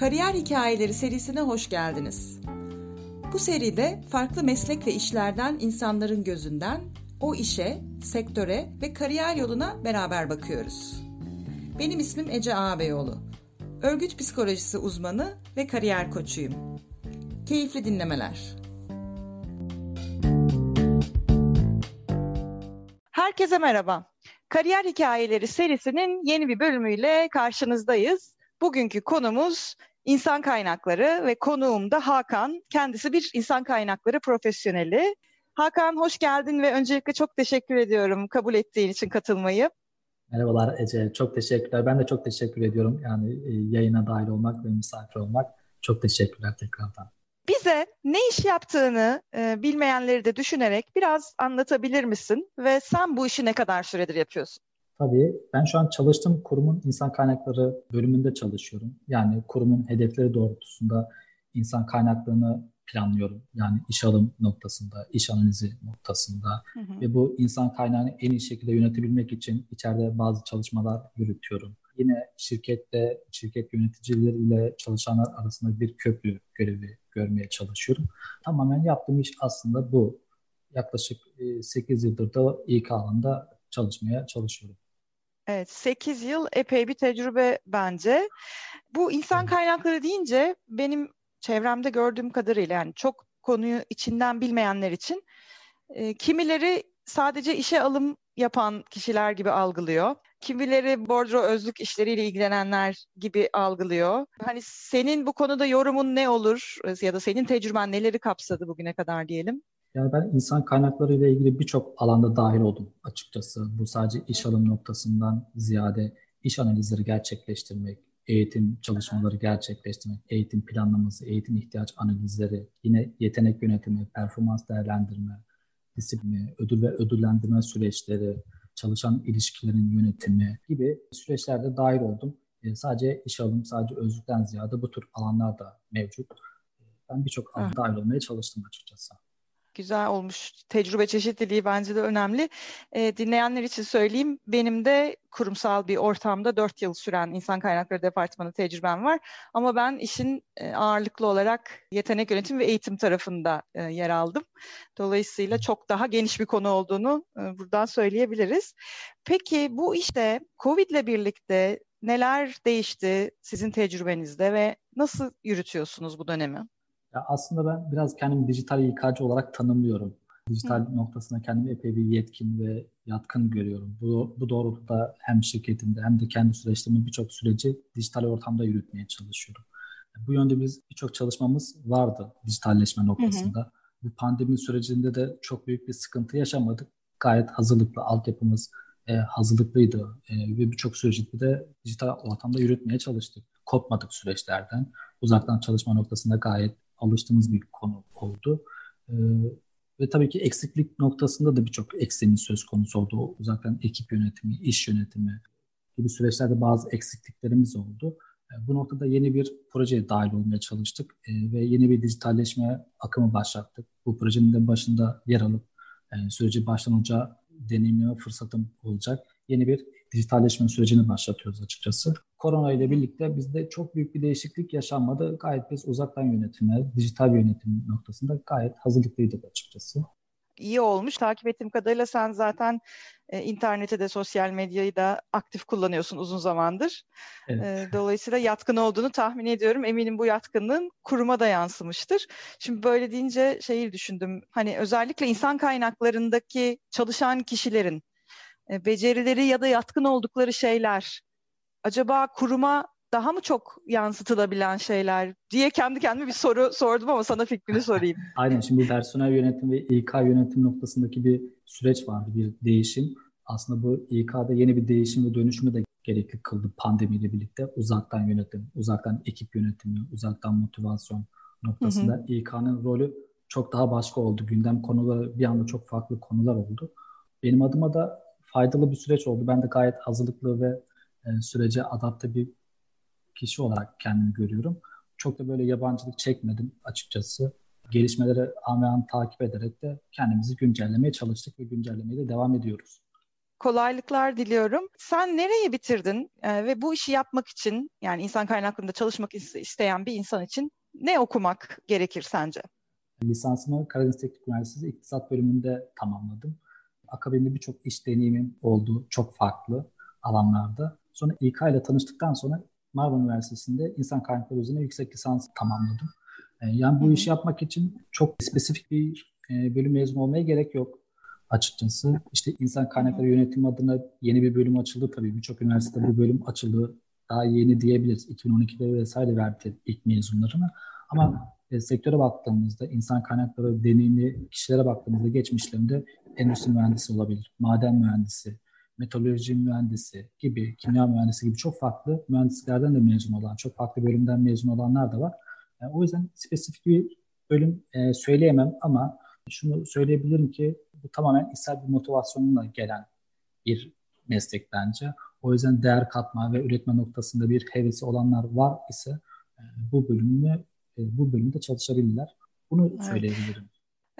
Kariyer Hikayeleri serisine hoş geldiniz. Bu seride farklı meslek ve işlerden insanların gözünden o işe, sektöre ve kariyer yoluna beraber bakıyoruz. Benim ismim Ece Ağabeyoğlu. Örgüt psikolojisi uzmanı ve kariyer koçuyum. Keyifli dinlemeler. Herkese merhaba. Kariyer Hikayeleri serisinin yeni bir bölümüyle karşınızdayız. Bugünkü konumuz insan kaynakları ve konuğum da Hakan. Kendisi bir insan kaynakları profesyoneli. Hakan hoş geldin ve öncelikle çok teşekkür ediyorum kabul ettiğin için katılmayı. Merhabalar Ece, çok teşekkürler. Ben de çok teşekkür ediyorum. Yani e, yayına dahil olmak ve misafir olmak. Çok teşekkürler tekrardan. Bize ne iş yaptığını e, bilmeyenleri de düşünerek biraz anlatabilir misin? Ve sen bu işi ne kadar süredir yapıyorsun? Tabii. Ben şu an çalıştığım kurumun insan kaynakları bölümünde çalışıyorum. Yani kurumun hedefleri doğrultusunda insan kaynaklarını planlıyorum. Yani iş alım noktasında, iş analizi noktasında hı hı. ve bu insan kaynağını en iyi şekilde yönetebilmek için içeride bazı çalışmalar yürütüyorum. Yine şirkette, şirket yöneticileriyle çalışanlar arasında bir köprü görevi görmeye çalışıyorum. Tamamen yaptığım iş aslında bu. Yaklaşık 8 e, yıldır da İK alanında çalışmaya çalışıyorum. Evet, 8 yıl epey bir tecrübe bence. Bu insan kaynakları deyince benim çevremde gördüğüm kadarıyla yani çok konuyu içinden bilmeyenler için e, kimileri sadece işe alım yapan kişiler gibi algılıyor. Kimileri bordro özlük işleriyle ilgilenenler gibi algılıyor. Hani senin bu konuda yorumun ne olur ya da senin tecrüben neleri kapsadı bugüne kadar diyelim? Yani ben insan kaynakları ile ilgili birçok alanda dahil oldum açıkçası. Bu sadece iş alım noktasından ziyade iş analizleri gerçekleştirmek, eğitim çalışmaları gerçekleştirmek, eğitim planlaması, eğitim ihtiyaç analizleri, yine yetenek yönetimi, performans değerlendirme, disiplini, ödül ve ödüllendirme süreçleri, çalışan ilişkilerin yönetimi gibi süreçlerde dahil oldum. E, sadece iş alım, sadece özlükten ziyade bu tür alanlar da mevcut. Ben birçok alanda dahil olmaya çalıştım açıkçası. Güzel olmuş. Tecrübe çeşitliliği bence de önemli. E, dinleyenler için söyleyeyim. Benim de kurumsal bir ortamda dört yıl süren insan kaynakları departmanı tecrübem var. Ama ben işin e, ağırlıklı olarak yetenek yönetimi ve eğitim tarafında e, yer aldım. Dolayısıyla çok daha geniş bir konu olduğunu e, buradan söyleyebiliriz. Peki bu işte Covid ile birlikte neler değişti sizin tecrübenizde ve nasıl yürütüyorsunuz bu dönemi? Ya aslında ben biraz kendimi dijital İK'cı olarak tanımlıyorum. Dijital Hı. noktasında kendimi epey bir yetkin ve yatkın görüyorum. Bu, bu doğrultuda hem şirketimde hem de kendi süreçlerimin birçok süreci dijital ortamda yürütmeye çalışıyorum. Bu yönde biz birçok çalışmamız vardı dijitalleşme noktasında. Hı hı. Bu pandemi sürecinde de çok büyük bir sıkıntı yaşamadık. Gayet hazırlıklı, altyapımız e, hazırlıklıydı e, ve birçok süreci de dijital ortamda yürütmeye çalıştık. Kopmadık süreçlerden. Uzaktan çalışma noktasında gayet alıştığımız bir konu oldu. E, ve tabii ki eksiklik noktasında da birçok eksiğimiz söz konusu oldu. Uzaktan ekip yönetimi, iş yönetimi gibi süreçlerde bazı eksikliklerimiz oldu. E, bu noktada yeni bir projeye dahil olmaya çalıştık e, ve yeni bir dijitalleşme akımı başlattık. Bu projenin de başında yer alıp e, süreci baştan deneyimleme fırsatım olacak. Yeni bir dijitalleşme sürecini başlatıyoruz açıkçası. Korona ile birlikte bizde çok büyük bir değişiklik yaşanmadı. Gayet biz uzaktan yönetime, dijital yönetim noktasında gayet hazırlıklıydık açıkçası. İyi olmuş. Takip ettiğim kadarıyla sen zaten e, interneti de sosyal medyayı da aktif kullanıyorsun uzun zamandır. Evet. E, dolayısıyla yatkın olduğunu tahmin ediyorum. Eminim bu yatkınlığın kuruma da yansımıştır. Şimdi böyle deyince şeyi düşündüm. Hani özellikle insan kaynaklarındaki çalışan kişilerin e, becerileri ya da yatkın oldukları şeyler acaba kuruma daha mı çok yansıtılabilen şeyler diye kendi kendime bir soru sordum ama sana fikrini sorayım. Aynen şimdi personel yönetim ve İK yönetim noktasındaki bir süreç vardı, bir değişim. Aslında bu İK'da yeni bir değişim ve dönüşümü de gerekli kıldı pandemiyle birlikte. Uzaktan yönetim, uzaktan ekip yönetimi, uzaktan motivasyon noktasında İK'nın rolü çok daha başka oldu. Gündem konuları bir anda çok farklı konular oldu. Benim adıma da faydalı bir süreç oldu. Ben de gayet hazırlıklı ve e, sürece adapte bir kişi olarak kendimi görüyorum. Çok da böyle yabancılık çekmedim açıkçası. Gelişmeleri an ve an takip ederek de kendimizi güncellemeye çalıştık ve güncellemeye de devam ediyoruz. kolaylıklar diliyorum. Sen nereye bitirdin e, ve bu işi yapmak için yani insan kaynaklarında çalışmak isteyen bir insan için ne okumak gerekir sence? Lisansımı Karadeniz Teknik Üniversitesi İktisat bölümünde tamamladım. Akabinde birçok iş deneyimim oldu çok farklı alanlarda. Sonra İK ile tanıştıktan sonra Marmara Üniversitesi'nde insan kaynakları üzerine yüksek lisans tamamladım. E, yani bu işi yapmak için çok spesifik bir e, bölüm mezun olmaya gerek yok açıkçası. İşte insan kaynakları yönetimi adına yeni bir bölüm açıldı tabii. Birçok üniversitede bu bölüm açıldı. Daha yeni diyebiliriz. 2012'de vesaire verdi ilk mezunlarını. Ama e, sektöre baktığımızda, insan kaynakları deneyimli kişilere baktığımızda geçmişlerinde endüstri mühendisi olabilir, maden mühendisi, metalurji mühendisi gibi, kimya mühendisi gibi çok farklı mühendislerden de mezun olan, çok farklı bölümden mezun olanlar da var. Yani o yüzden spesifik bir bölüm e, söyleyemem ama şunu söyleyebilirim ki bu tamamen içsel bir motivasyonla gelen bir meslek bence. O yüzden değer katma ve üretme noktasında bir hevesi olanlar var ise e, bu bölümü e, bu bölümde çalışabilirler. Bunu evet. söyleyebilirim.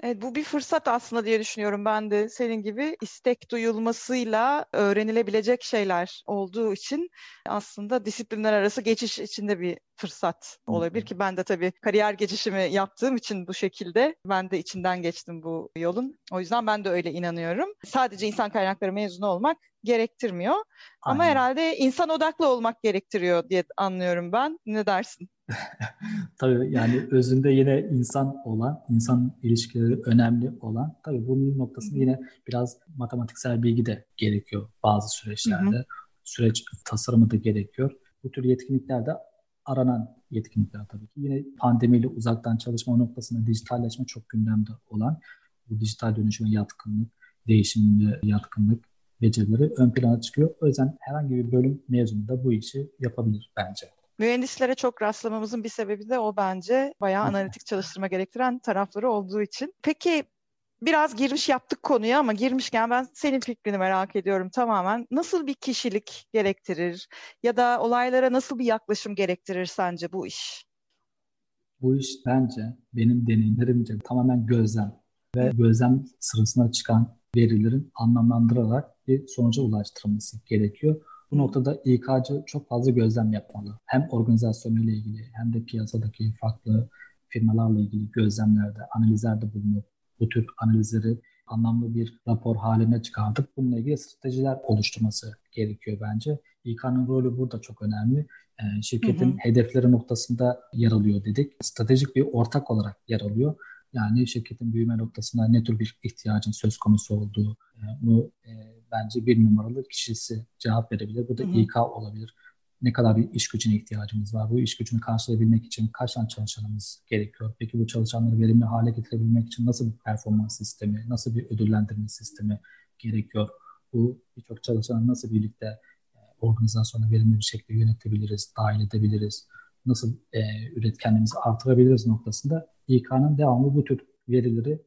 Evet, bu bir fırsat aslında diye düşünüyorum ben de senin gibi istek duyulmasıyla öğrenilebilecek şeyler olduğu için aslında disiplinler arası geçiş içinde bir fırsat olabilir ki ben de tabii kariyer geçişimi yaptığım için bu şekilde ben de içinden geçtim bu yolun. O yüzden ben de öyle inanıyorum. Sadece insan kaynakları mezunu olmak gerektirmiyor. Aynen. Ama herhalde insan odaklı olmak gerektiriyor diye anlıyorum ben. Ne dersin? Tabii yani özünde yine insan olan, insan ilişkileri önemli olan. Tabii bunun noktasında yine biraz matematiksel bilgi de gerekiyor bazı süreçlerde. Hı hı. Süreç tasarımı da gerekiyor. Bu tür yetkinlikler de aranan yetkinlikler tabii ki. Yine pandemiyle uzaktan çalışma noktasında dijitalleşme çok gündemde olan bu dijital dönüşüme yatkınlık, değişimine yatkınlık becerileri ön plana çıkıyor. O yüzden herhangi bir bölüm mezunu da bu işi yapabilir bence. Mühendislere çok rastlamamızın bir sebebi de o bence. Bayağı analitik çalıştırma gerektiren tarafları olduğu için. Peki biraz girmiş yaptık konuya ama girmişken ben senin fikrini merak ediyorum tamamen. Nasıl bir kişilik gerektirir ya da olaylara nasıl bir yaklaşım gerektirir sence bu iş? Bu iş bence benim deneyimlerimce tamamen gözlem ve gözlem sırasına çıkan verilerin anlamlandırarak bir sonuca ulaştırılması gerekiyor. Bu noktada İK'cı çok fazla gözlem yapmalı. Hem organizasyonuyla ilgili hem de piyasadaki farklı firmalarla ilgili gözlemlerde, analizlerde bulunup bu tür analizleri anlamlı bir rapor haline çıkartıp bununla ilgili stratejiler oluşturması gerekiyor bence. İK'nın rolü burada çok önemli. Ee, şirketin hı hı. hedefleri noktasında yer alıyor dedik. Stratejik bir ortak olarak yer alıyor. Yani şirketin büyüme noktasında ne tür bir ihtiyacın söz konusu olduğu, e, bunu e, bence bir numaralı kişisi cevap verebilir. Bu da hı hı. İK olabilir. Ne kadar bir iş gücüne ihtiyacımız var? Bu iş gücünü karşılayabilmek için kaç tane çalışanımız gerekiyor? Peki bu çalışanları verimli hale getirebilmek için nasıl bir performans sistemi, nasıl bir ödüllendirme sistemi gerekiyor? Bu birçok çalışanı nasıl birlikte e, organizasyonu verimli bir şekilde yönetebiliriz, dahil edebiliriz? Nasıl e, üretkenliğimizi artırabiliriz noktasında İK'nın devamlı bu tür verileri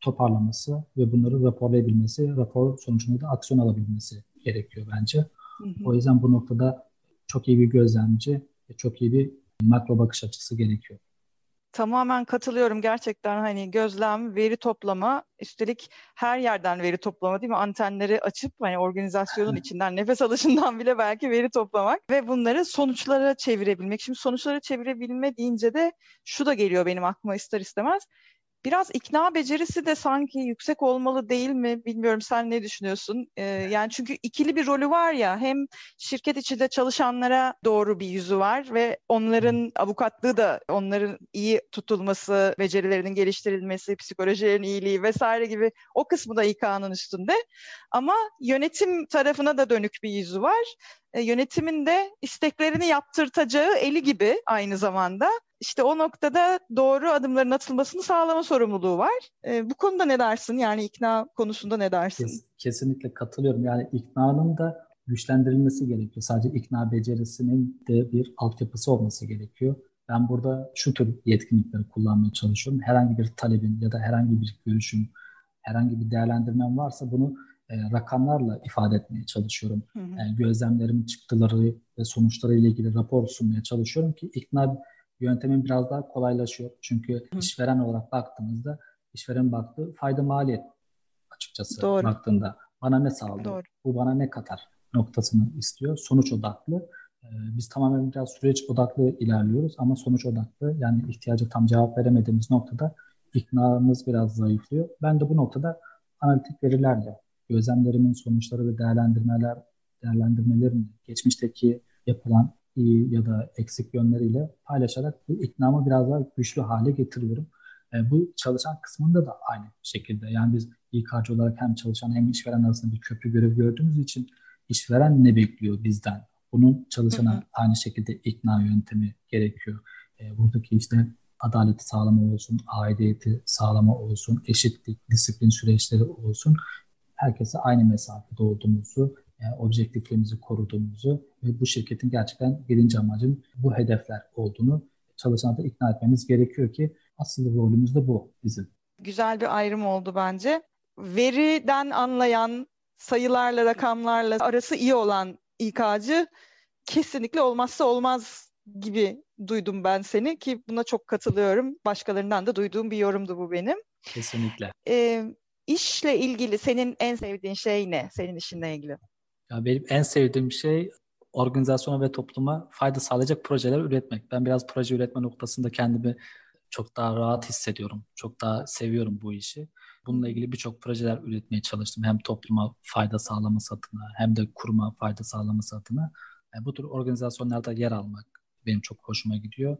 toparlaması ve bunları raporlayabilmesi, rapor sonucunda da aksiyon alabilmesi gerekiyor bence. Hı hı. O yüzden bu noktada çok iyi bir gözlemci ve çok iyi bir makro bakış açısı gerekiyor. Tamamen katılıyorum gerçekten hani gözlem, veri toplama, üstelik her yerden veri toplama değil mi? Antenleri açıp hani organizasyonun içinden nefes alışından bile belki veri toplamak ve bunları sonuçlara çevirebilmek. Şimdi sonuçlara çevirebilme deyince de şu da geliyor benim aklıma ister istemez biraz ikna becerisi de sanki yüksek olmalı değil mi? Bilmiyorum sen ne düşünüyorsun? Ee, yani çünkü ikili bir rolü var ya hem şirket içinde çalışanlara doğru bir yüzü var ve onların avukatlığı da onların iyi tutulması, becerilerinin geliştirilmesi, psikolojilerin iyiliği vesaire gibi o kısmı da İK'nın üstünde. Ama yönetim tarafına da dönük bir yüzü var. E, yönetimin de isteklerini yaptırtacağı eli gibi aynı zamanda işte o noktada doğru adımların atılmasını sağlama sorumluluğu var. E, bu konuda ne dersin? Yani ikna konusunda ne dersin? Kes, kesinlikle katılıyorum. Yani iknanın da güçlendirilmesi gerekiyor. Sadece ikna becerisinin de bir altyapısı olması gerekiyor. Ben burada şu tür yetkinlikleri kullanmaya çalışıyorum. Herhangi bir talebin ya da herhangi bir görüşün, herhangi bir değerlendirmem varsa bunu rakamlarla ifade etmeye çalışıyorum. Hı hı. Yani gözlemlerim, çıktıları ve sonuçları ile ilgili rapor sunmaya çalışıyorum ki ikna yöntemin biraz daha kolaylaşıyor. Çünkü Hı. işveren olarak baktığımızda işveren baktığı fayda maliyet açıkçası Doğru. baktığında Bana ne sağlıyor? Doğru. Bu bana ne katar noktasını istiyor. Sonuç odaklı. Ee, biz tamamen biraz süreç odaklı ilerliyoruz ama sonuç odaklı yani ihtiyacı tam cevap veremediğimiz noktada iknamız biraz zayıflıyor. Ben de bu noktada analitik verilerle gözlemlerimin sonuçları ve değerlendirmeler değerlendirmelerin geçmişteki yapılan iyi ya da eksik yönleriyle paylaşarak bu iknamı biraz daha güçlü hale getiriyorum. E, bu çalışan kısmında da aynı şekilde. Yani biz İK'cı olarak hem çalışan hem işveren arasında bir köprü görevi gördüğümüz için işveren ne bekliyor bizden? Bunun çalışana hı hı. aynı şekilde ikna yöntemi gerekiyor. E, buradaki işte adaleti sağlama olsun, aidiyeti sağlama olsun, eşitlik, disiplin süreçleri olsun. Herkese aynı mesafede olduğumuzu, yani objektifliğimizi koruduğumuzu ve bu şirketin gerçekten birinci amacın bu hedefler olduğunu çalışanı da ikna etmemiz gerekiyor ki asıl rolümüz de bu bizim. Güzel bir ayrım oldu bence. Veriden anlayan, sayılarla, rakamlarla arası iyi olan İK'cı kesinlikle olmazsa olmaz gibi duydum ben seni ki buna çok katılıyorum. Başkalarından da duyduğum bir yorumdu bu benim. Kesinlikle. Ee, işle ilgili senin en sevdiğin şey ne? Senin işinle ilgili. Ya benim en sevdiğim şey organizasyona ve topluma fayda sağlayacak projeler üretmek. Ben biraz proje üretme noktasında kendimi çok daha rahat hissediyorum. Çok daha seviyorum bu işi. Bununla ilgili birçok projeler üretmeye çalıştım. Hem topluma fayda sağlaması adına hem de kuruma fayda sağlaması adına. Yani bu tür organizasyonlarda yer almak benim çok hoşuma gidiyor.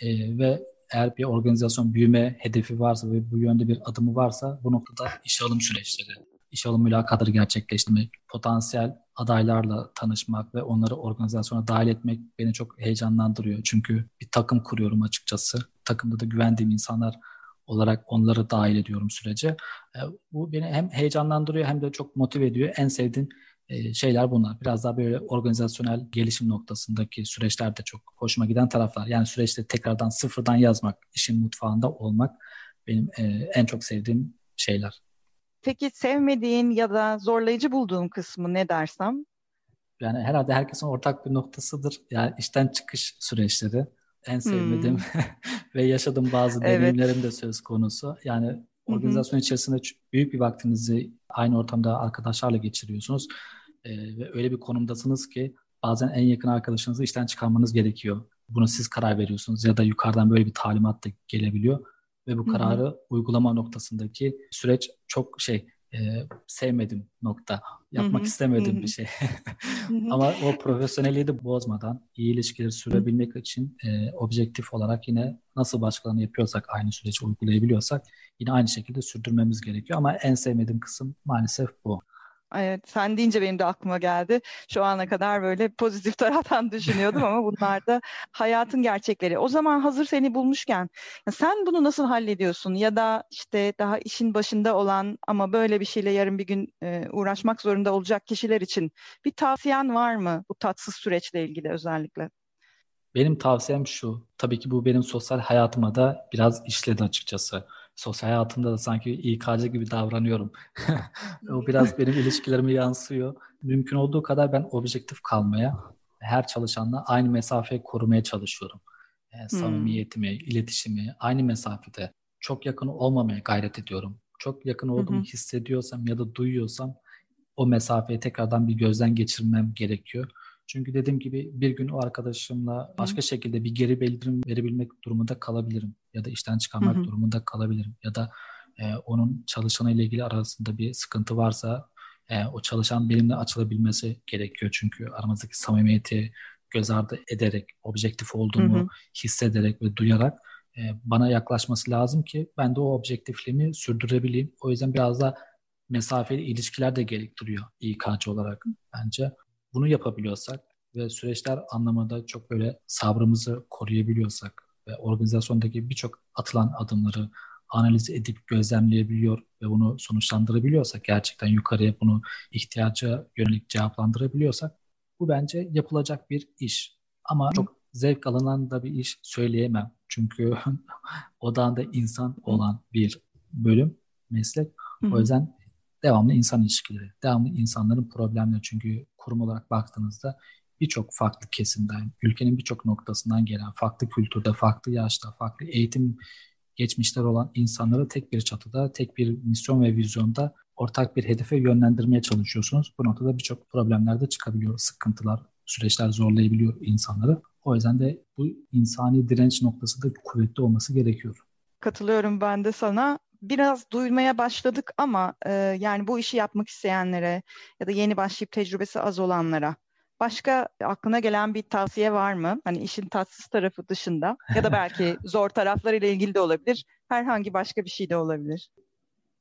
Ee, ve eğer bir organizasyon büyüme hedefi varsa ve bu yönde bir adımı varsa bu noktada işe alım süreçleri, işe alım mülakatları gerçekleştirmek, potansiyel adaylarla tanışmak ve onları organizasyona dahil etmek beni çok heyecanlandırıyor. Çünkü bir takım kuruyorum açıkçası. Takımda da güvendiğim insanlar olarak onları dahil ediyorum sürece. E, bu beni hem heyecanlandırıyor hem de çok motive ediyor. En sevdiğim şeyler bunlar. Biraz daha böyle organizasyonel gelişim noktasındaki süreçler de çok hoşuma giden taraflar. Yani süreçte tekrardan sıfırdan yazmak, işin mutfağında olmak benim e, en çok sevdiğim şeyler. Peki sevmediğin ya da zorlayıcı bulduğun kısmı ne dersem? Yani herhalde herkesin ortak bir noktasıdır. Yani işten çıkış süreçleri en sevmediğim hmm. ve yaşadığım bazı evet. deneyimlerim de söz konusu. Yani organizasyon içerisinde büyük bir vaktinizi aynı ortamda arkadaşlarla geçiriyorsunuz. Ee, ve öyle bir konumdasınız ki bazen en yakın arkadaşınızı işten çıkarmanız gerekiyor. Bunu siz karar veriyorsunuz ya da yukarıdan böyle bir talimat da gelebiliyor ve bu kararı Hı-hı. uygulama noktasındaki süreç çok şey e, sevmedim nokta. Yapmak Hı-hı. Hı-hı. bir şey. Ama o profesyonelliği de bozmadan iyi ilişkileri sürebilmek için e, objektif olarak yine nasıl başkalarını yapıyorsak aynı süreci uygulayabiliyorsak yine aynı şekilde sürdürmemiz gerekiyor. Ama en sevmediğim kısım maalesef bu. Evet, sen deyince benim de aklıma geldi. Şu ana kadar böyle pozitif taraftan düşünüyordum ama bunlar da hayatın gerçekleri. O zaman hazır seni bulmuşken sen bunu nasıl hallediyorsun? Ya da işte daha işin başında olan ama böyle bir şeyle yarın bir gün e, uğraşmak zorunda olacak kişiler için bir tavsiyen var mı bu tatsız süreçle ilgili özellikle? Benim tavsiyem şu. Tabii ki bu benim sosyal hayatıma da biraz işledi açıkçası sosyal hayatımda da sanki İK'cı gibi davranıyorum. o biraz benim ilişkilerime yansıyor. Mümkün olduğu kadar ben objektif kalmaya, her çalışanla aynı mesafeyi korumaya çalışıyorum. E, samimiyetimi, hmm. iletişimi aynı mesafede. Çok yakın olmamaya gayret ediyorum. Çok yakın olduğumu hmm. hissediyorsam ya da duyuyorsam o mesafeyi tekrardan bir gözden geçirmem gerekiyor. Çünkü dediğim gibi bir gün o arkadaşımla başka şekilde bir geri bildirim verebilmek durumunda kalabilirim. Ya da işten çıkarmak durumunda kalabilirim. Ya da e, onun çalışanı ile ilgili arasında bir sıkıntı varsa e, o çalışan benimle açılabilmesi gerekiyor. Çünkü aramızdaki samimiyeti göz ardı ederek, objektif olduğumu hı hı. hissederek ve duyarak e, bana yaklaşması lazım ki ben de o objektifliğimi sürdürebileyim. O yüzden biraz da mesafeli ilişkiler de gerektiriyor İK'cı olarak bence bunu yapabiliyorsak ve süreçler anlamında çok böyle sabrımızı koruyabiliyorsak ve organizasyondaki birçok atılan adımları analiz edip gözlemleyebiliyor ve bunu sonuçlandırabiliyorsak gerçekten yukarıya bunu ihtiyaca yönelik cevaplandırabiliyorsak bu bence yapılacak bir iş. Ama çok zevk alınan da bir iş söyleyemem. Çünkü odağında insan olan bir bölüm, meslek. O yüzden devamlı insan ilişkileri, devamlı insanların problemleri. Çünkü kurum olarak baktığınızda birçok farklı kesimden, ülkenin birçok noktasından gelen, farklı kültürde, farklı yaşta, farklı eğitim geçmişler olan insanları tek bir çatıda, tek bir misyon ve vizyonda ortak bir hedefe yönlendirmeye çalışıyorsunuz. Bu noktada birçok problemler de çıkabiliyor. Sıkıntılar, süreçler zorlayabiliyor insanları. O yüzden de bu insani direnç noktası da kuvvetli olması gerekiyor. Katılıyorum ben de sana. Biraz duymaya başladık ama e, yani bu işi yapmak isteyenlere ya da yeni başlayıp tecrübesi az olanlara başka aklına gelen bir tavsiye var mı? Hani işin tatsız tarafı dışında ya da belki zor taraflarıyla ilgili de olabilir. Herhangi başka bir şey de olabilir.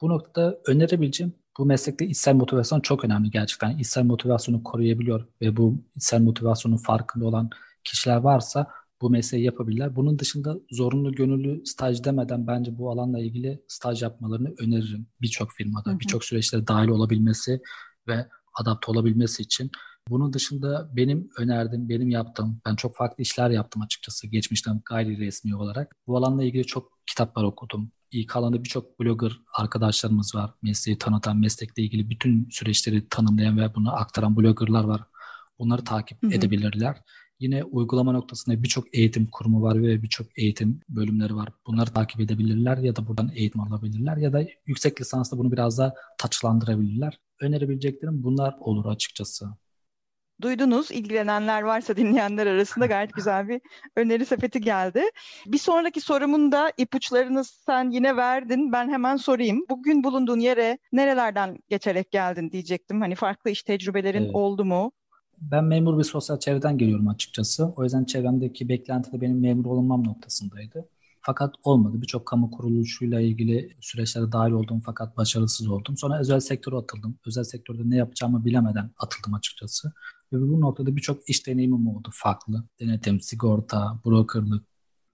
Bu noktada önerebileceğim bu meslekte içsel motivasyon çok önemli gerçekten. İçsel motivasyonu koruyabiliyor ve bu içsel motivasyonun farkında olan kişiler varsa bu mesleği yapabilirler. Bunun dışında zorunlu gönüllü staj demeden bence bu alanla ilgili staj yapmalarını öneririm. Birçok firmada, birçok süreçlere dahil olabilmesi ve adapte olabilmesi için. Bunun dışında benim önerdiğim, benim yaptığım, ben çok farklı işler yaptım açıkçası geçmişten gayri resmi olarak. Bu alanla ilgili çok kitaplar okudum. İlk alanda birçok blogger arkadaşlarımız var. Mesleği tanıtan, meslekle ilgili bütün süreçleri tanımlayan ve bunu aktaran bloggerlar var. Bunları takip hı hı. edebilirler. Yine uygulama noktasında birçok eğitim kurumu var ve birçok eğitim bölümleri var. Bunları takip edebilirler ya da buradan eğitim alabilirler ya da yüksek lisansla bunu biraz daha taçlandırabilirler. Önerebileceklerim bunlar olur açıkçası duydunuz. İlgilenenler varsa dinleyenler arasında gayet güzel bir öneri sepeti geldi. Bir sonraki sorumun da ipuçlarını sen yine verdin. Ben hemen sorayım. Bugün bulunduğun yere nerelerden geçerek geldin diyecektim. Hani farklı iş tecrübelerin evet. oldu mu? Ben memur bir sosyal çevreden geliyorum açıkçası. O yüzden çevremdeki beklenti de benim memur olunmam noktasındaydı. Fakat olmadı. Birçok kamu kuruluşuyla ilgili süreçlere dahil oldum fakat başarısız oldum. Sonra özel sektöre atıldım. Özel sektörde ne yapacağımı bilemeden atıldım açıkçası. Ve bu noktada birçok iş deneyimim oldu farklı. Denetim, sigorta, brokerlık,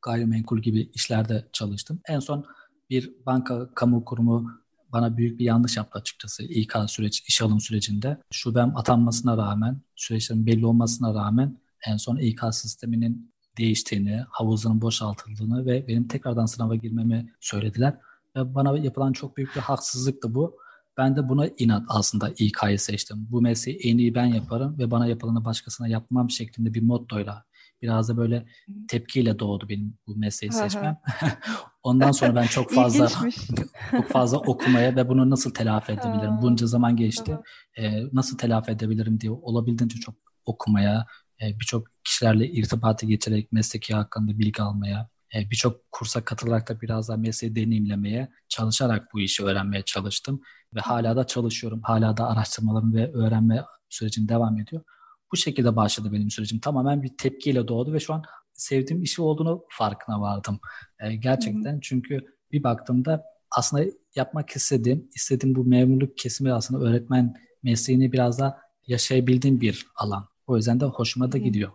gayrimenkul gibi işlerde çalıştım. En son bir banka, kamu kurumu bana büyük bir yanlış yaptı açıkçası İK süreç, iş alım sürecinde. Şubem atanmasına rağmen, süreçlerin belli olmasına rağmen en son İK sisteminin değiştiğini, havuzunun boşaltıldığını ve benim tekrardan sınava girmemi söylediler. Ve bana yapılan çok büyük bir haksızlıktı bu. Ben de buna inat aslında İK'yı seçtim. Bu mesleği en iyi ben yaparım ve bana yapılanı başkasına yapmam şeklinde bir mottoyla biraz da böyle tepkiyle doğdu benim bu mesleği seçmem. Ondan sonra ben çok fazla çok fazla okumaya ve bunu nasıl telafi edebilirim? Bunca zaman geçti. Ee, nasıl telafi edebilirim diye olabildiğince çok okumaya, e, birçok kişilerle irtibatı geçerek mesleki hakkında bilgi almaya, birçok kursa katılarak da biraz daha mesleği deneyimlemeye çalışarak bu işi öğrenmeye çalıştım. Ve hala da çalışıyorum. Hala da araştırmalarım ve öğrenme sürecim devam ediyor. Bu şekilde başladı benim sürecim. Tamamen bir tepkiyle doğdu ve şu an sevdiğim işi olduğunu farkına vardım. E, gerçekten Hı-hı. çünkü bir baktığımda aslında yapmak istediğim, istediğim bu memurluk kesimi aslında öğretmen mesleğini biraz daha yaşayabildiğim bir alan. O yüzden de hoşuma da gidiyor.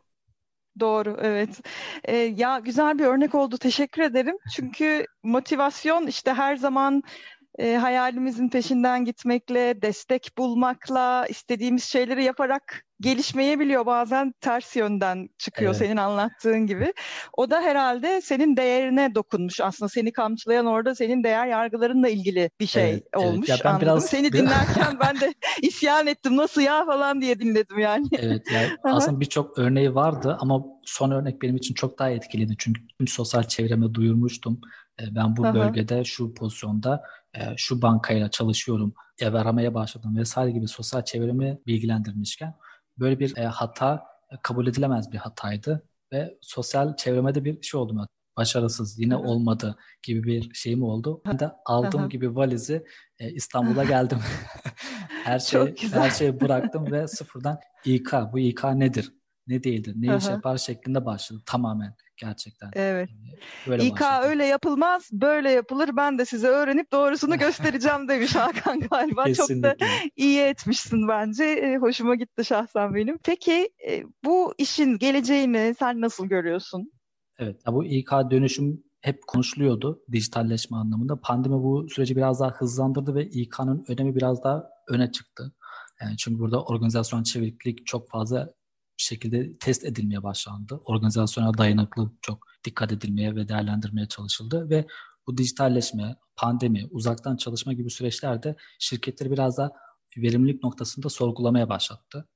Doğru, evet. Ee, ya güzel bir örnek oldu. Teşekkür ederim. Çünkü motivasyon işte her zaman e, hayalimizin peşinden gitmekle, destek bulmakla, istediğimiz şeyleri yaparak gelişmeyebiliyor. Bazen ters yönden çıkıyor evet. senin anlattığın gibi. O da herhalde senin değerine dokunmuş. Aslında seni kamçılayan orada senin değer yargılarınla ilgili bir şey evet, olmuş. Evet. Ya ben Anladım. Biraz, seni dinlerken ben de isyan ettim. Nasıl ya falan diye dinledim yani. Evet. Yani aslında birçok örneği vardı ama son örnek benim için çok daha etkiliydi. Çünkü tüm sosyal çevreme duyurmuştum. E, ben bu bölgede şu pozisyonda e, şu bankayla çalışıyorum, ev aramaya başladım vesaire gibi sosyal çevremi bilgilendirmişken böyle bir e, hata kabul edilemez bir hataydı ve sosyal çevreme de bir şey oldu başarısız yine olmadı gibi bir şeyim oldu. Ben de aldığım gibi valizi İstanbul'a geldim. her şey her şeyi bıraktım ve sıfırdan İK bu İK nedir? Ne değildir? Ne iş yapar şeklinde başladı tamamen gerçekten. Evet. Böyle İK başladım. öyle yapılmaz, böyle yapılır. Ben de size öğrenip doğrusunu göstereceğim demiş Hakan galiba. Kesinlikle. Çok da iyi etmişsin bence. E, hoşuma gitti şahsen benim. Peki e, bu işin geleceğini sen nasıl görüyorsun? Evet, ya bu İK dönüşüm hep konuşuluyordu dijitalleşme anlamında. Pandemi bu süreci biraz daha hızlandırdı ve İK'nın önemi biraz daha öne çıktı. Yani çünkü burada organizasyon çeviklik çok fazla şekilde test edilmeye başlandı. Organizasyona dayanıklı çok dikkat edilmeye ve değerlendirmeye çalışıldı ve bu dijitalleşme, pandemi, uzaktan çalışma gibi süreçlerde şirketleri biraz daha verimlilik noktasında sorgulamaya başlattı.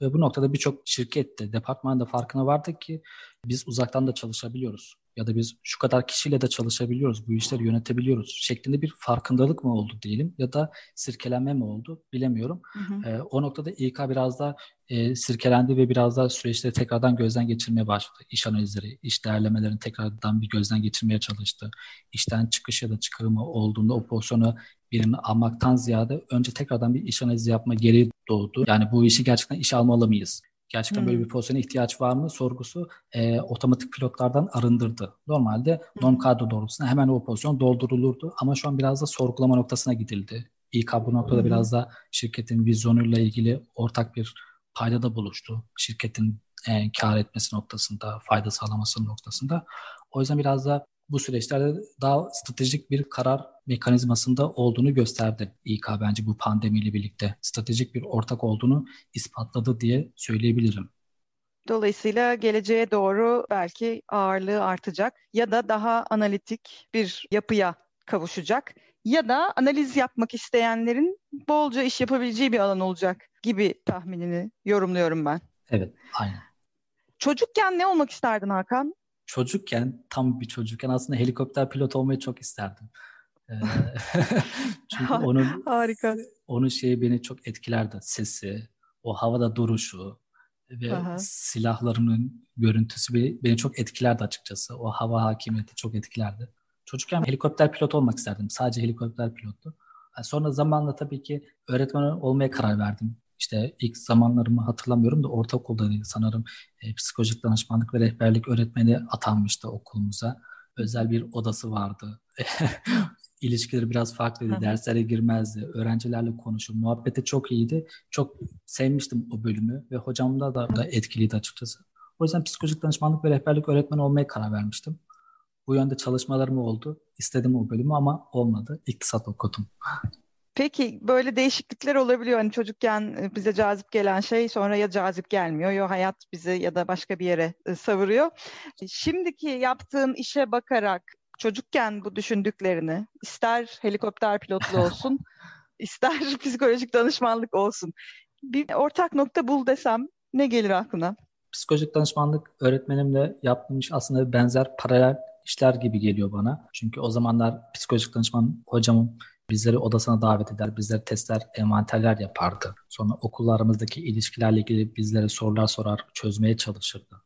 Ve bu noktada birçok şirket de, departman da farkına vardı ki biz uzaktan da çalışabiliyoruz. Ya da biz şu kadar kişiyle de çalışabiliyoruz, bu işleri yönetebiliyoruz şeklinde bir farkındalık mı oldu diyelim ya da sirkelenme mi oldu bilemiyorum. Hı hı. E, o noktada İK biraz da e, sirkelendi ve biraz daha süreçleri tekrardan gözden geçirmeye başladı. İş analizleri, iş değerlemelerini tekrardan bir gözden geçirmeye çalıştı. İşten çıkış ya da çıkarımı olduğunda o pozisyonu birini almaktan ziyade önce tekrardan bir iş analizi yapma geri doğdu. Yani bu işi gerçekten iş almalı mıyız? Gerçekten hmm. böyle bir pozisyona ihtiyaç var mı sorgusu e, otomatik pilotlardan arındırdı. Normalde norm kadro doğrultusunda hemen o pozisyon doldurulurdu ama şu an biraz da sorgulama noktasına gidildi. İK bu noktada hmm. biraz da şirketin vizyonuyla ilgili ortak bir paydada buluştu. Şirketin e, kar etmesi noktasında, fayda sağlaması noktasında. O yüzden biraz da bu süreçlerde daha stratejik bir karar mekanizmasında olduğunu gösterdi. İK bence bu pandemiyle birlikte stratejik bir ortak olduğunu ispatladı diye söyleyebilirim. Dolayısıyla geleceğe doğru belki ağırlığı artacak ya da daha analitik bir yapıya kavuşacak ya da analiz yapmak isteyenlerin bolca iş yapabileceği bir alan olacak gibi tahminini yorumluyorum ben. Evet, aynen. Çocukken ne olmak isterdin Hakan? Çocukken, tam bir çocukken aslında helikopter pilot olmayı çok isterdim. Ee, çünkü onun harika. Onun şeyi beni çok etkilerdi. Sesi, o havada duruşu ve Aha. silahlarının görüntüsü beni, beni çok etkilerdi açıkçası. O hava hakimiyeti çok etkilerdi. Çocukken helikopter pilot olmak isterdim. Sadece helikopter pilotu. Sonra zamanla tabii ki öğretmen olmaya karar verdim. İşte ilk zamanlarımı hatırlamıyorum da ortaokuldaydı sanırım. E, psikolojik danışmanlık ve rehberlik öğretmeni atanmıştı okulumuza. Özel bir odası vardı. ilişkileri biraz farklıydı. Derslere girmezdi. Öğrencilerle konuşur. Muhabbeti çok iyiydi. Çok sevmiştim o bölümü ve hocamda da, da etkiliydi açıkçası. O yüzden psikolojik danışmanlık ve rehberlik öğretmeni olmaya karar vermiştim. Bu yönde çalışmalarım oldu. İstedim o bölümü ama olmadı. İktisat okudum. Peki böyle değişiklikler olabiliyor. Hani çocukken e, bize cazip gelen şey sonra ya cazip gelmiyor ya hayat bizi ya da başka bir yere e, savuruyor. Şimdiki yaptığın işe bakarak çocukken bu düşündüklerini ister helikopter pilotlu olsun ister psikolojik danışmanlık olsun bir ortak nokta bul desem ne gelir aklına? Psikolojik danışmanlık öğretmenimle yaptığım iş aslında benzer paralel işler gibi geliyor bana. Çünkü o zamanlar psikolojik danışman hocamın bizleri odasına davet eder, bizlere testler, envanterler yapardı. Sonra okullarımızdaki ilişkilerle ilgili bizlere sorular sorar, çözmeye çalışırdı.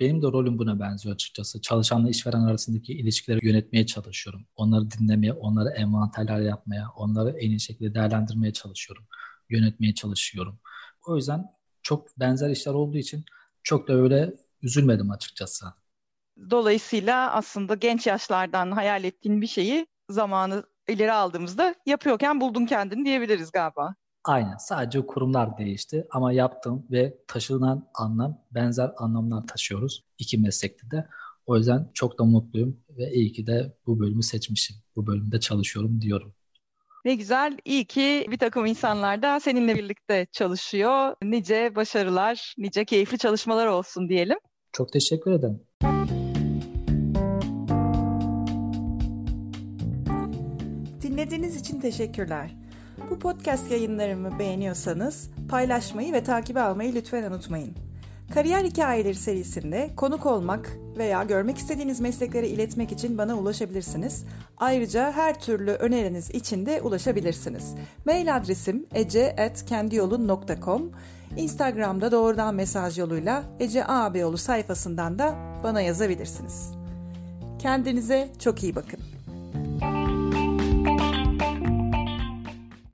Benim de rolüm buna benziyor açıkçası. Çalışanla işveren arasındaki ilişkileri yönetmeye çalışıyorum. Onları dinlemeye, onları envanterler yapmaya, onları en iyi şekilde değerlendirmeye çalışıyorum. Yönetmeye çalışıyorum. O yüzden çok benzer işler olduğu için çok da öyle üzülmedim açıkçası. Dolayısıyla aslında genç yaşlardan hayal ettiğin bir şeyi zamanı ileri aldığımızda yapıyorken buldun kendini diyebiliriz galiba. Aynen. Sadece kurumlar değişti ama yaptığım ve taşınan anlam benzer anlamlar taşıyoruz iki meslekte de. O yüzden çok da mutluyum ve iyi ki de bu bölümü seçmişim. Bu bölümde çalışıyorum diyorum. Ne güzel. İyi ki bir takım insanlar da seninle birlikte çalışıyor. Nice başarılar, nice keyifli çalışmalar olsun diyelim. Çok teşekkür ederim. Dinlediğiniz için teşekkürler. Bu podcast yayınlarımı beğeniyorsanız paylaşmayı ve takibi almayı lütfen unutmayın. Kariyer Hikayeleri serisinde konuk olmak veya görmek istediğiniz mesleklere iletmek için bana ulaşabilirsiniz. Ayrıca her türlü öneriniz için de ulaşabilirsiniz. Mail adresim ece.kendiyolun.com Instagram'da doğrudan mesaj yoluyla Ece Ağabeyoğlu sayfasından da bana yazabilirsiniz. Kendinize çok iyi bakın.